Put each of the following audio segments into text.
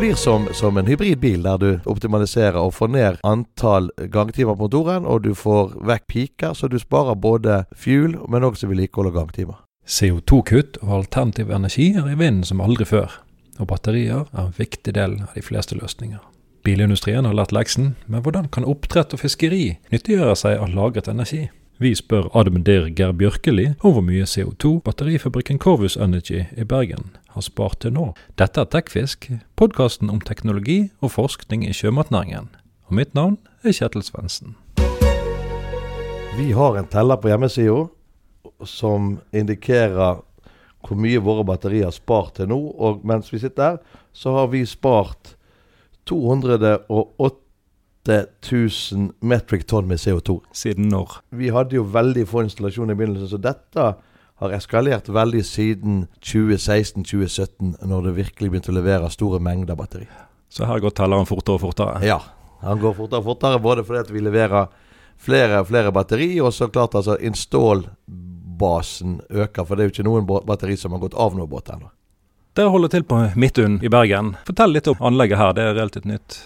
blir som, som en hybridbil, der du optimaliserer og får ned antall gangtimer på motoren, og du får vekk piker, så du sparer både fuel, men også vedlikehold og gangtimer. CO2-kutt og alternativ energi er i vinden som aldri før, og batterier er en viktig del av de fleste løsninger. Bilindustrien har lært leksen, men hvordan kan oppdrett og fiskeri nyttiggjøre seg av lagret energi? Vi spør Admender Geir Bjørkeli om hvor mye CO2 batterifabrikken Corvus Energy i Bergen har spart til nå. Dette er Tekfisk, podkasten om teknologi og forskning i sjømatnæringen. Og mitt navn er Kjetil Svendsen. Vi har en teller på hjemmesida som indikerer hvor mye våre batterier har spart til nå. Og mens vi sitter her, så har vi spart 208 000 metric tonn med CO2. Siden når? Vi hadde jo veldig få installasjoner i begynnelsen, så dette har eskalert veldig siden 2016-2017, når det virkelig begynte å levere store mengder batteri. Så her går telleren fortere og fortere? Ja, han går fortere og fortere, både fordi vi leverer flere og flere batteri, og så klart altså install-basen øker. For det er jo ikke noen batteri som har gått av noen båt ennå. Dere holder til på Midtun i Bergen. Fortell litt om anlegget her, det er relativt nytt.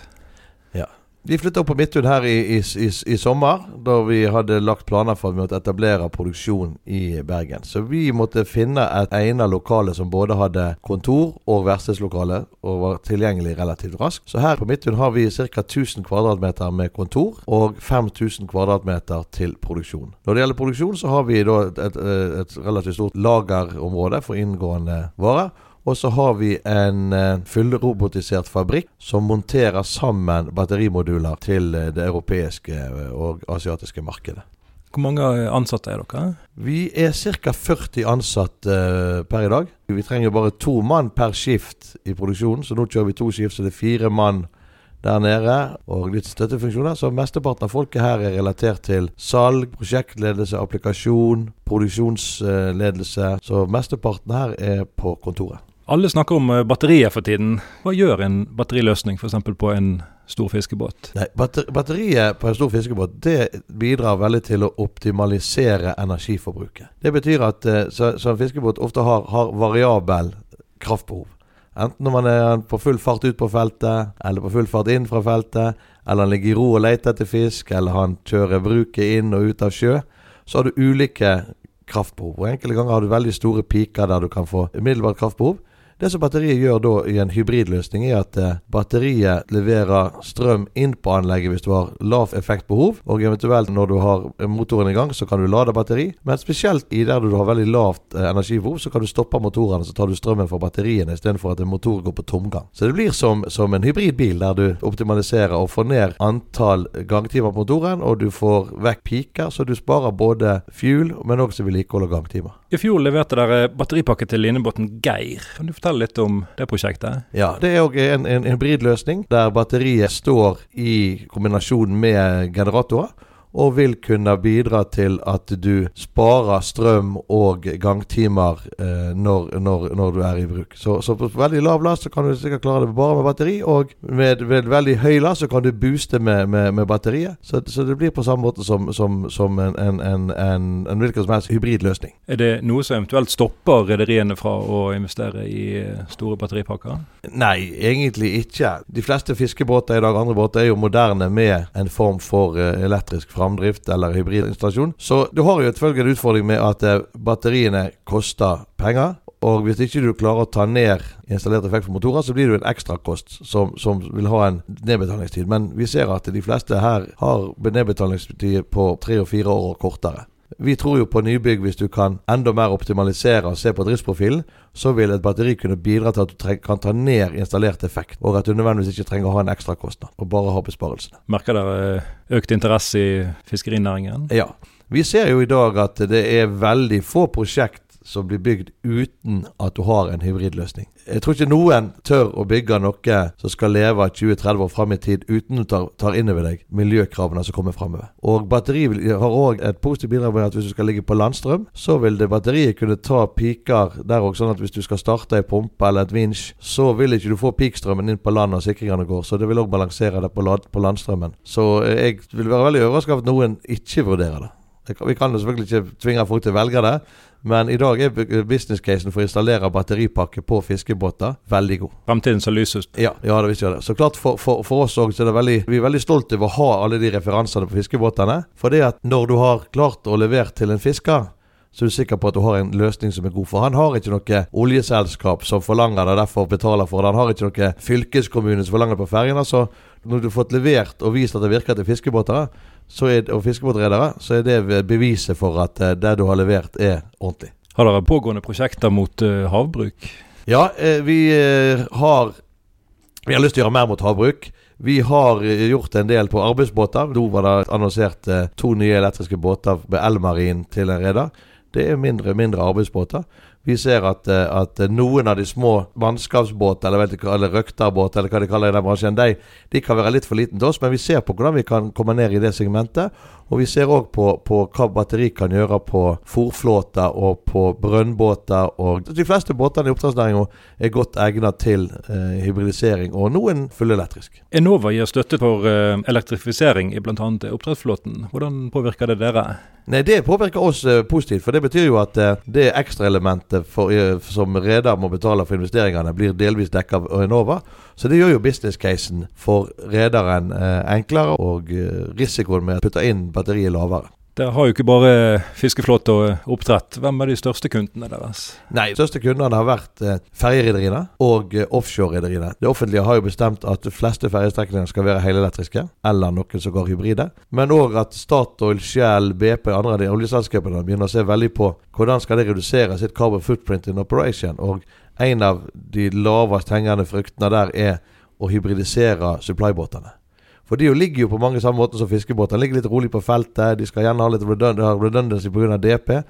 Vi flytta opp på Midtun her i, i, i, i, sommer, da vi hadde lagt planer for måtte etablere produksjon i Bergen. Så vi måtte finne et egnet lokale som både hadde kontor og verkstedslokale, og var tilgjengelig relativt raskt. Så her på Midtun har vi ca. 1000 kvadratmeter med kontor og 5000 kvadratmeter til produksjon. Når det gjelder produksjon, så har vi da et, et, et relativt stort lagerområde for inngående varer. Og så har vi en uh, fullrobotisert fabrikk som monterer sammen batterimoduler til uh, det europeiske uh, og asiatiske markedet. Hvor mange ansatte er dere? Vi er ca. 40 ansatte per i dag. Vi trenger bare to mann per skift i produksjonen, så nå kjører vi to skift, så det er fire mann der nede, og litt støttefunksjoner. Så mesteparten av folket her er relatert til salg, prosjektledelse, applikasjon, produksjonsledelse. Så mesteparten her er på kontoret. Alle snakker om eh, batterier for tiden. Hva gjør en batteriløsning f.eks. på en stor fiskebåt? Nei, batteriet på en stor fiskebåt det bidrar veldig til å optimalisere energiforbruket. Det betyr at eh, så, så en fiskebåt ofte har, har variabel kraftbehov. Enten når man er på full fart ut på feltet, eller på full fart inn fra feltet, eller han ligger i ro og leter etter fisk, eller han kjører bruket inn og ut av sjø, så har du ulike kraftbehov. Og Enkelte ganger har du veldig store piker der du kan få umiddelbart kraftbehov. Det som batteriet gjør da i en hybridløsning, er at eh, batteriet leverer strøm inn på anlegget hvis du har lav effektbehov, og eventuelt når du har motoren i gang, så kan du lade batteri. Men spesielt i der du har veldig lavt eh, energibehov, så kan du stoppe motorene, så tar du strømmen fra batteriene istedenfor at en motor går på tomgang. Så det blir som, som en hybridbil, der du optimaliserer og får ned antall gangtimer på motoren, og du får vekk piker, så du sparer både fuel, men også vedlikehold og gangtimer. I fjor leverte dere batteripakke til linebåten Geir. Kan du fortelle litt om det prosjektet? Ja, det er òg en, en hybridløsning der batteriet står i kombinasjon med generatorer og vil kunne bidra til at du sparer strøm og gangtimer eh, når, når, når, du er i bruk. Så, så, på veldig lav last så kan du sikkert klare det bare med batteri, og med, med veldig høy last så kan du booste med, med, med batteriet. Så, så, det blir på samme måte som, som, som en, en, en, en, hvilken som helst hybridløsning. Er det noe som eventuelt stopper rederiene fra å investere i eh, store batteripakker? Nei, egentlig ikke. De fleste fiskebåter i dag, andre båter, er jo moderne med en form for uh, elektrisk framdrift framdrift eller hybridinstallasjon. Så du har jo et en utfordring med at eh, batteriene koster penger. Og hvis ikke du klarer å ta ned installert effekt for motorer, så blir det en ekstrakost som, som vil ha en nedbetalingstid. Men vi ser at de fleste her har nedbetalingstid på tre og fire år og kortere. Vi tror jo på nybygg hvis du kan enda mer optimalisere og se på driftsprofilen, så vil et batteri kunne bidra til at du kan ta ned installert effekt, og at du nødvendigvis ikke trenger å ha en ekstrakostnad, og bare ha besparelsene. Merker dere eh, økt interesse i fiskerinæringen? Ja. Vi ser jo i dag at det er veldig få prosjekt som blir bygd uten at du har en hybridløsning. Jeg tror ikke noen tør å bygge noe som skal leve 20-30 år fram i tid uten å ta, ta inn over deg miljøkravene som kommer framover. Og batteri har òg et positivt bidrag med at hvis du skal ligge på landstrøm, så vil det batteriet kunne ta piker der òg, sånn at hvis du skal starte ei pumpe eller et vinsj, så vil ikke du få pikstrømmen inn på land når sikringene går. Så det vil òg balansere det på, landstrømmen. Så jeg vil være veldig overrasket over at noen ikke vurderer det. Vi kan jo selvfølgelig ikke tvinge folk til å velge det, men i dag er businesscasen for å installere batteripakke på fiskebåter veldig god. Fremtiden ser lys ut. Ja, ja det visst gjør det. Så klart for, for, for oss også, er det veldig, vi er veldig stolte over å ha alle de referansene på fiskebåtene. For det at når du har klart å levere til en fisker, så er du sikker på at du har en løsning som er god. For han har ikke noe oljeselskap som forlanger det, derfor betaler for det. Han har ikke noe fylkeskommune som forlanger det på ferjene. Så når du har fått levert og vist at det virker til fiskebåter, er, og fiskebåtredere, så er det beviset for at uh, det du har levert, er ordentlig. Har dere pågående prosjekter mot uh, havbruk? Ja, uh, vi har Vi har lyst til å gjøre mer mot havbruk. Vi har gjort en del på arbeidsbåter. Nå var det annonsert to nye elektriske båter med elmarin til en reder. Det er mindre mindre arbeidsbåter. Vi ser at, eh, at noen av de små mannskapsbåter, eller, eller røkterbåter, eller hva de kaller det i den bransjen, de, de, kan være litt for liten til oss, men vi ser på hvordan vi kan komme ned i det segmentet. Og vi ser òg på, på, hva batteri kan gjøre på fòrflåter og på brønnbåter. Og de fleste båtene i oppdrettsnæringa er godt egnet til eh, hybridisering, og noen fullelektrisk. Enova gir støtte for eh, elektrifisering i bl.a. oppdrettsflåten. Hvordan påvirker det dere? Nei, Det påvirker oss eh, positivt. For det betyr jo at eh, det ekstraelementet eh, som reder må betale for investeringene, blir delvis dekket av Enova. Så det gjør jo business-casen for rederen eh, enklere, og eh, risikoen med å putte inn batteriet lavere. Dere har jo ikke bare fiskeflåte og oppdrett. Hvem er de største kundene deres? Nei, De største kundene har vært eh, ferjerederiene og eh, offshorerederiene. Det offentlige har jo bestemt at de fleste ferjestrekninger skal være helelektriske, eller noen som går hybride. Men òg at Statoil, Shell, BP og andre av de oljeselskapene begynner å se veldig på hvordan skal de redusere sitt carbon footprint in operation. Og en av de lavest hengende fruktene der er å hybridisere supplybåtene. For de ligger jo på mange samme måter som fiskebåtene. Ligger litt rolig på feltet. De skal gjerne ha litt redundancy pga. DP.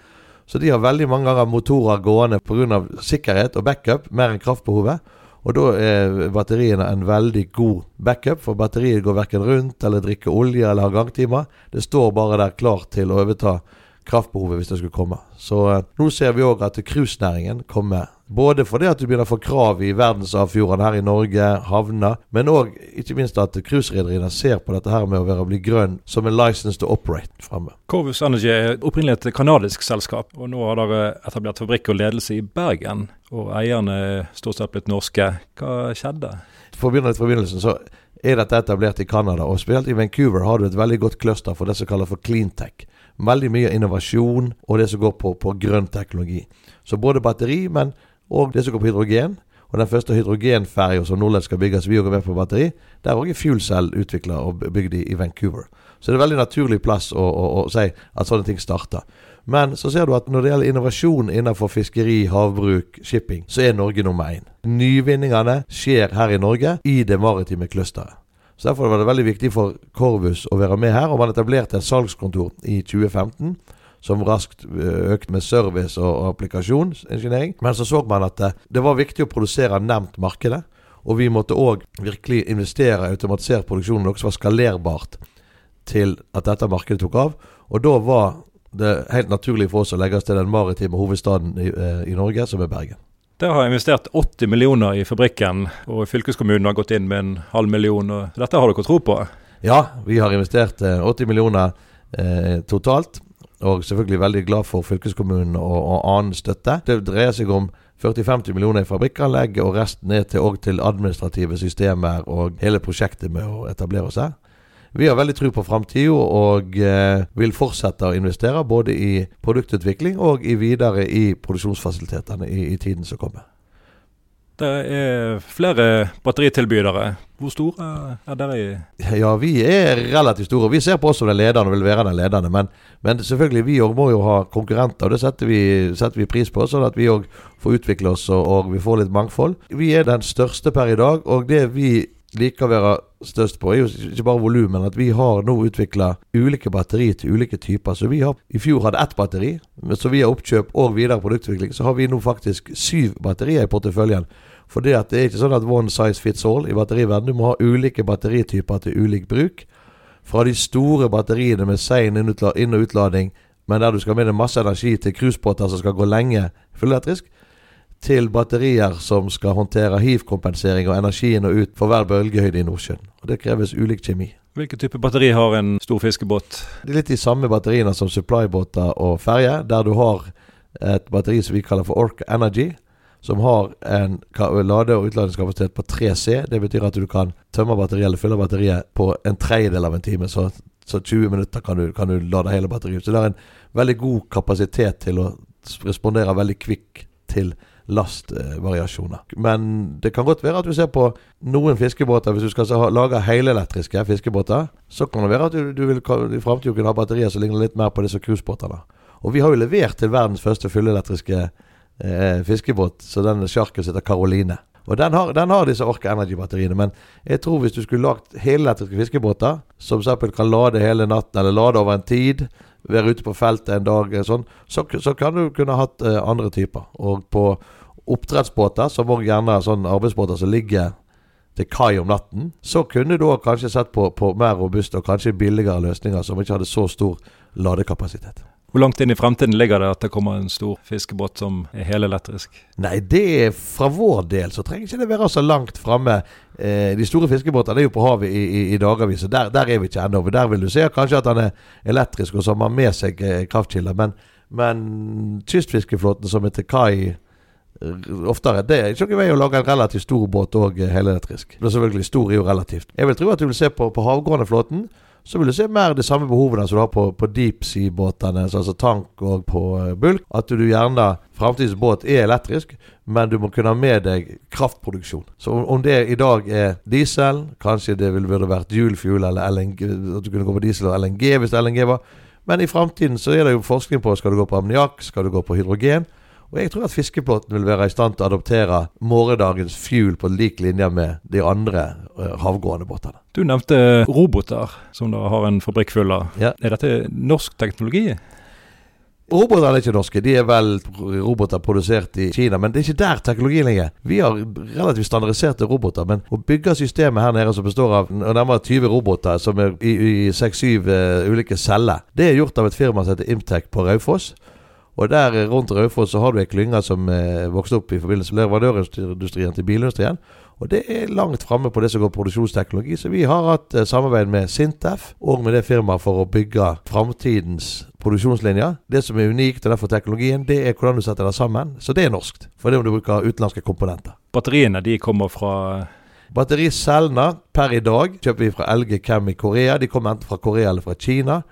Så de har veldig mange ganger motorer gående pga. sikkerhet og backup, mer enn kraftbehovet. Og da er batteriene en veldig god backup, for batteriet går verken rundt eller drikker olje eller har gangtimer. Det står bare der klart til å overta kraftbehovet hvis det skulle komme. Så eh, nå ser vi òg at cruisenæringen kommer både fordi at du begynner å få krav i verdensarvfjordene her i Norge, havner, men òg ikke minst at cruiserederiene ser på dette her med å være å bli grønn som en license to operate framme. Corvus Energy er opprinnelig et kanadisk selskap, og nå har dere etablert fabrikk og ledelse i Bergen. Og eierne er stort sett blitt norske. Hva skjedde? For å begynne litt fra begynnelsen, så er dette etablert i Canada, og spesielt i Vancouver har du et veldig godt cluster for det som kalles for cleantech. Veldig mye innovasjon og det som går på, på grønn teknologi. Så både batteri, men og det som går på hydrogen. Og den første hydrogenferja som Nordland skal bygge, som vi går med på batteri, der er òg Fuelcell utvikla og bygd i, Vancouver. Så det er en veldig naturlig plass å, å, å, si at sånne ting starter. Men så ser du at når det gjelder innovasjon innenfor fiskeri, havbruk, shipping, så er Norge nummer én. Nyvinningene skjer her i Norge, i det maritime clusteret. Så Derfor var det veldig viktig for Corvus å være med her. Og man etablerte et salgskontor i 2015 som raskt eh, økte med service og applikasjonsengineering. Men så så man at det, det var viktig å produsere nevnt markedet. Og vi måtte òg virkelig investere i automatisert produksjon, noe som var skalerbart til at dette markedet tok av. Og da var det helt naturlig for oss å legge oss til den maritime hovedstaden i, eh, i Norge, som er Bergen. Dere har investert 80 millioner i fabrikken, og fylkeskommunen har gått inn med en halv million. og Dette har dere tro på? Ja, vi har investert 80 millioner eh, totalt. Og selvfølgelig veldig glad for fylkeskommunen og, og annen støtte. Det dreier seg om 40-50 millioner i fabrikkanlegg, og resten er til, til administrative systemer og hele prosjektet med å etablere seg. Vi har veldig tro på framtida og eh, vil fortsette å investere både i produktutvikling og i videre i produksjonsfasilitetene i, i tiden som kommer. Det er flere batteritilbydere. Hvor store er dere? Ja, vi er relativt store. Vi ser på oss som den ledende og vil være den ledende. Men, men selvfølgelig, vi òg må jo ha konkurrenter, og det setter vi, setter vi pris på. Sånn at vi òg får utvikle oss og, og, vi får litt mangfold. Vi er den største per i dag, og det vi liker å være størst på, er jo ikke bare volum, men at vi har nå utvikla ulike batteri til ulike typer. Så vi har i fjor hadde ett batteri, så via oppkjøp og videre produktutvikling så har vi nå faktisk syv batterier i porteføljen. For det, det er ikke sånn at one size fits all i batteriverden. Du må ha ulike batterityper til ulik bruk. Fra de store batteriene med sein inn- og utlading, men der du skal med deg masse energi til cruisebåter som skal gå lenge fullelektrisk, til batterier som skal håndtere hiv-kompensering og energien og ut for hver bølgehøyde i Nordsjøen. Og Det kreves ulik kjemi. Hvilken type batteri har en stor fiskebåt? Det er litt de samme batteriene som supply-båter og ferje, der du har et batteri som vi kaller for Orca Energy. Som har en lade- og utladingskapasitet på 3C. Det betyr at du kan tømme batteriet eller fylle batteriet på en tredjedel av en time. Så, så 20 minutter kan du, kan du lade hele batteriet. Så det har en veldig god kapasitet til å respondere veldig kvikk til lastvariasjoner. Men det kan godt være at du ser på noen fiskebåter Hvis du skal lage helelektriske fiskebåter, så kan det være at du, du vil i framtiden kunne ha batterier som ligner litt mer på disse cruisebåtene. Og vi har jo levert til verdens første fullelektriske eh, fiskebåt, så den sjarken heter Caroline. Og den har, den har disse Orca Energy-batteriene, men jeg tror hvis du skulle lagd helelektriske fiskebåter, som f.eks. kan lade hele natten, eller lade over en tid, være ute på feltet en dag, sånn, så, så kan du kunne hatt eh, andre typer. Og på oppdrettsbåter, som òg gjerne er sånn arbeidsbåter som ligger til kai om natten, så kunne du kanskje sett på, på mer robuste og kanskje billigere løsninger som ikke hadde så stor ladekapasitet. Hvor langt inn i fremtiden ligger det at det kommer en stor fiskebåt som er helelektrisk? Nei, det er fra vår del så trenger ikke det være så langt framme. Eh, de store fiskebåtene er jo på havet i, i, i dagevis, og der, der, er vi ikke ennå. Der vil du se kanskje at han er elektrisk og så har med seg eh, kraftkilder. Men, men kystfiskeflåten som er til kai eh, oftere. Det er ikke noen vei å lage en relativt stor båt òg eh, helelektrisk. Men selvfølgelig, stor er jo relativt. Jeg vil tro at du vil se på, på havgående flåten så vil du se mer de samme behovene som du har på, på deep sea-båtene, altså tank og på uh, bulk. At du gjerne Framtidens båt er elektrisk, men du må kunne ha med deg kraftproduksjon. Så om, det i dag er diesel, kanskje det burde vært dual eller LNG, at du kunne gå på diesel og LNG hvis LNG var. Men i framtiden så er det jo forskning på skal du gå på ammoniakk, skal du gå på hydrogen. Og jeg tror at fiskeflåten vil være i stand til å adoptere morgendagens fuel på lik linje med de andre uh, havgående båtene. Du nevnte roboter, som dere har en fabrikk full av. Ja. Er dette norsk teknologi? Robotene er ikke norske. De er vel roboter produsert i Kina. Men det er ikke der teknologien ligger. Vi har relativt standardiserte roboter. Men å bygge systemet her nede som består av nærmere 20 roboter som er i seks-syv uh, ulike celler, det er gjort av et firma som heter Imtech på Raufoss. Og der rundt Raufoss så har du ei klynge som eh, vokste opp i forbindelse med leverandørindustrien til bilindustrien. Og det er langt framme på det som går produksjonsteknologi. Så vi har hatt eh, samarbeid med Sintef og med det firmaet for å bygge framtidens produksjonslinjer. Det som er unikt og derfor teknologien, det er hvordan du setter det sammen. Så det er norskt. For det om du bruker utenlandske komponenter. Batteriene de kommer fra Battericellene per i dag kjøper vi fra LG Chem i Korea. De kommer enten fra Korea eller fra Kina.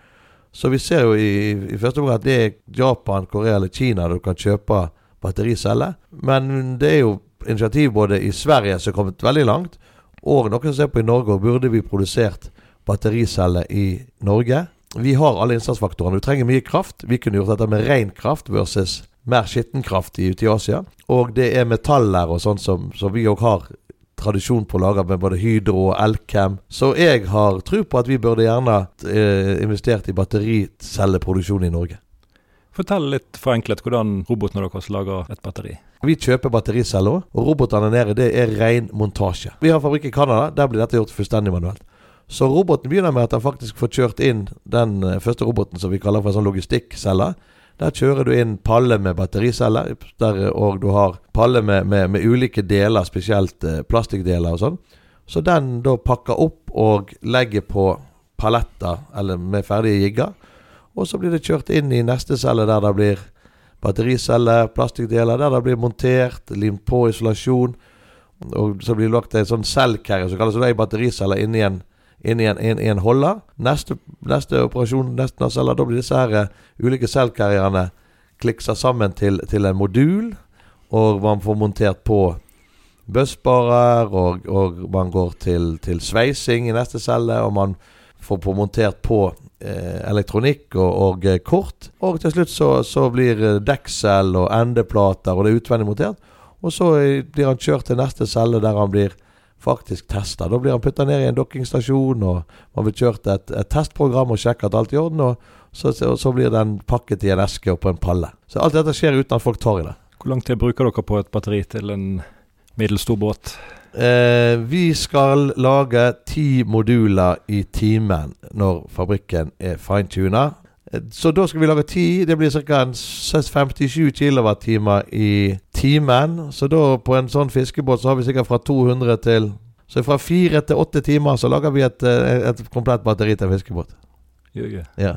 Så vi ser jo i, i første omgang at det er Japan, Korea eller Kina du kan kjøpe battericeller. Men det er jo initiativ både i Sverige som har kommet veldig langt, og noen ser på i Norge. Og burde vi produsert battericeller i Norge? Vi har alle innsatsfaktorene. Du trenger mye kraft. Vi kunne gjort dette med ren kraft versus mer skitten kraft ute i Asia. Og det er metaller og sånn som, som vi òg har tradisjon på å lage med både Hydro og Elkem. Så jeg har tro på at vi burde gjerne eh, investert i battericelleproduksjon i Norge. Fortell litt forenklet hvordan robotene deres lager et batteri. Vi kjøper battericeller, og robotene nede det er ren montasje. Vi har fabrikk i Canada, der blir dette gjort fullstendig manuelt. Så roboten begynner med at han faktisk får kjørt inn den eh, første roboten som vi kaller for en sånn logistikkcelle. Der kjører du inn palle med battericeller, der, og du har palle med, med, med ulike deler, spesielt eh, plastikkdeler og sånn. Så den da pakker opp og legger på paletter eller med ferdige jigger. Og så blir det kjørt inn i neste celle der det blir battericeller, plastikkdeler, der det blir montert, limt på isolasjon. Og så blir det lagt en sånn cellcarrier som kalles det, battericeller inni en inn i en, en, en holder. Neste, neste, operasjon, neste celler, da blir disse her uh, ulike cellkarrierene kliksa sammen til, til, en modul. Og man får montert på bussbarer, og, og, man går til, til, sveising i neste celle. Og man får på montert på eh, elektronikk og, og eh, kort. Og til slutt så, så blir eh, deksel og endeplater, og det er utvendig montert. Og så blir han kjørt til neste celle, der han blir faktisk testa. Da blir han putta ned i en dokkingstasjon, og man blir kjørt et, et testprogram og sjekka at alt er i orden. Og så, så, blir den pakket i en eske og på en palle. Så alt dette skjer uten at folk tar i det. Hvor lang tid bruker dere på et batteri til en middels båt? Eh, vi skal lage ti moduler i timen når fabrikken er fintuna. Så da skal vi lage ti. Det blir ca. 57 kWt i timen. Så da på en sånn fiskebåt så har vi sikkert fra 200 til Så fra fire til åtte timer så lager vi et, eh, et komplett batteri til en fiskebåt. Jøye. Ja.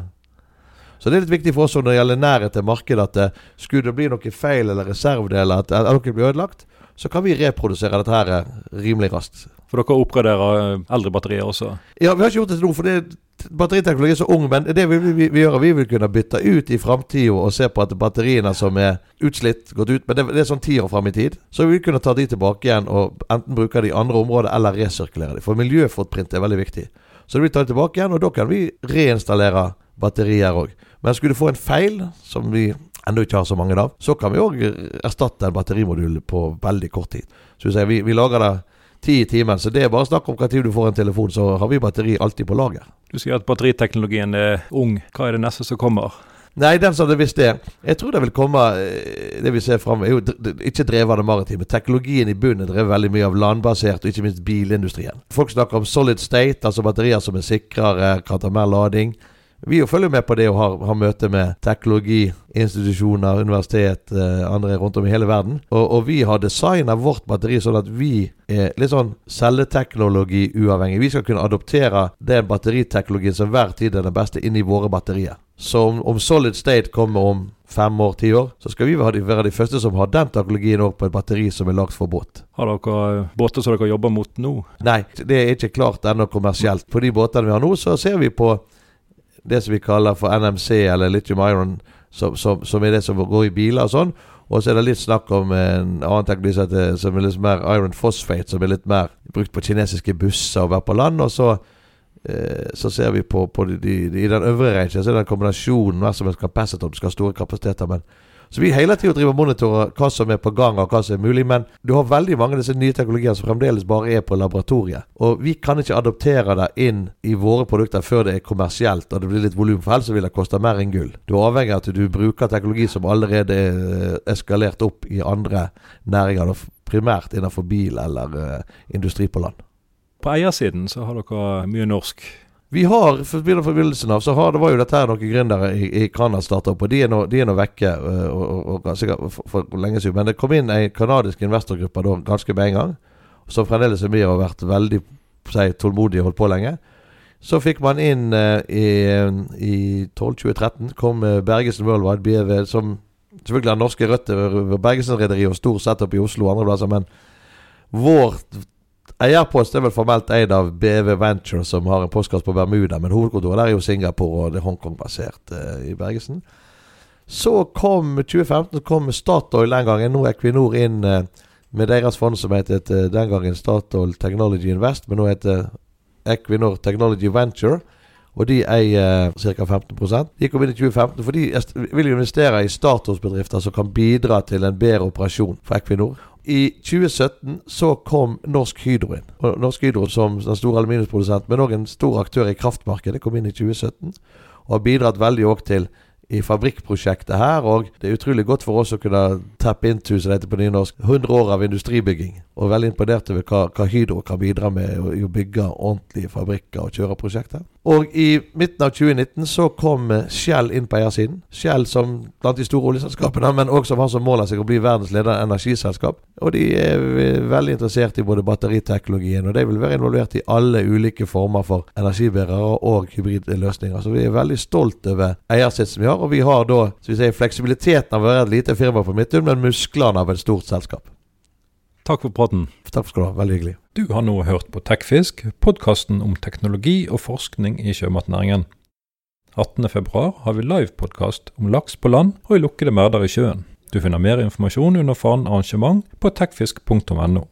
Så det er litt viktig for oss når det gjelder nærhet til markedet, at det, skulle det bli noe feil eller reservedeler, at at noe blir ødelagt, så kan vi reprodusere dette her eh, rimelig raskt. For dere oppgraderer eh, eldre batterier også? Ja, vi har ikke gjort det til nå, for det, batteriteknologi er så ung, men det vil vi, vi gjøre. Vi vil kunne bytte ut i framtida og se på at batteriene som er utslitt, gått ut Men det, det er sånn ti år fram i tid. Så vi vil kunne ta de tilbake igjen og enten bruke de i andre områder eller resirkulere de. For miljøfotprint er veldig viktig. Så vi tar de tilbake igjen, og da kan vi reinstallere batterier òg. Men skulle du få en feil, som vi ennå ikke har så mange av, så kan vi òg erstatte en batterimodul på veldig kort tid. Så vi, vi lager det ti i timen, så det er bare snakk om tid du får en telefon, så har vi batteri alltid på lager. Du sier at batteriteknologien er ung. Hva er det neste som kommer? Nei, den som det visst er. Jeg tror det vil komme eh, Det vi ser fram er jo ikke drevet av det maritime. Teknologien i bunnen er drevet veldig mye av landbasert, og ikke minst bilindustrien. Folk snakker om solid state, altså batterier som er sikrere, kan ta mer lading. Vi følger med på det og har, har møte med teknologiinstitusjoner, universitet, eh, andre rundt om i hele verden. Og, og vi har designa vårt batteri sånn at vi er litt sånn celleteknologi-uavhengig. Vi skal kunne adoptere den batteriteknologien som hver tid er den beste, inn i våre batterier. Så om, om solid state kommer om fem år, ti år, så skal vi være de, første som har den teknologien òg på et batteri som er lagd for båt. Har dere eh, båter som dere jobber mot nå? Nei, det er ikke klart ennå kommersielt. På de båtene vi har nå, så ser vi på det som vi kaller for NMC, eller lithium iron, som, som, som er det som går i biler og sånn. Og så er det litt snakk om en annen teknologi som er litt mer iron phosphate, som er litt mer brukt på kinesiske busser og være på land. Og så, eh, så ser vi på, på de, de, i den øvre rangen, så er det en kombinasjon hver som en capacitor, du skal ha store kapasiteter. men så vi hele tida driver monitorer hva som er på gang og hva som er mulig. Men du har veldig mange av disse nye teknologiene som fremdeles bare er på laboratoriet. Og vi kan ikke adoptere det inn i våre produkter før det er kommersielt og det blir litt volum, for ellers vil det koste mer enn gull. Du er avhengig av at du bruker teknologi som allerede er eh, eskalert opp i andre næringer, primært innenfor bil eller eh, industri på land. På eiersiden så har dere mye norsk. Vi har for fra begynnelsen av, så har, det var jo dette her noen gründere i, i Canada starta opp, og de er nå, de er nå vekke øh, og, og, og, for, for lenge siden. Men det kom inn ei kanadisk investorgruppe da ganske med en gang, som fremdeles er mye og har vært veldig si, tålmodig og holdt på lenge. Så fikk man inn øh, i, i 12-2013 kom øh, Bergesen Worldwide, BV, som selvfølgelig har norske røtter. Bergesen-rederiet og stor setup i Oslo og andre plasser, men vår Eierpost er vel formelt eid av BV Venture, som har en postkasse på Bermuda, men hovedkontoret der er jo Singapore, og det er Hongkong-basert eh, i Bergesen. Så kom 2015 kom Statoil den gangen, nå er Equinor inn eh, med deres fond som het eh, den gangen Statoil Technology Invest, men nå heter Equinor Technology Venture. Og de eier ca. 15 De kom inn i 2015 for de vil investere i Statoil-bedrifter som kan bidra til en bedre operasjon for Equinor. I 2017 så kom Norsk Hydro inn. Og Norsk Hydro som den store aluminiumsprodusent, men òg en stor aktør i kraftmarkedet, kom inn i 2017. Og har bidratt veldig òg til i fabrikkprosjektet her, og det er utrolig godt for oss å kunne tappe into, som det på nynorsk, 100 år av industribygging. Og veldig imponert over hva, hva Hydro kan bidra med i å bygge ordentlige fabrikker og kjøre prosjekter. Og i midten av 2019 så kom eh, Shell inn på eiersiden. Shell som blant de store oljeselskapene, men også som har som mål av seg å bli verdens ledende energiselskap. Og de er veldig interessert i både batteriteknologien, og de vil være involvert i alle ulike former for energibærere og hybridløsninger. Så vi er veldig stolt over eiersitsen vi har, og vi har da så vi sier, fleksibiliteten av å være et lite firma på Midtun, men musklene av et stort selskap. Takk for praten. Takk skal du ha. Veldig hyggelig. Du har nå hørt på Tekfisk, podkasten om teknologi og forskning i sjømatnæringen. 18.2 har vi livepodkast om laks på land og i lukkede merder i sjøen. Du finner mer informasjon under fanen arrangement på tekfisk.no.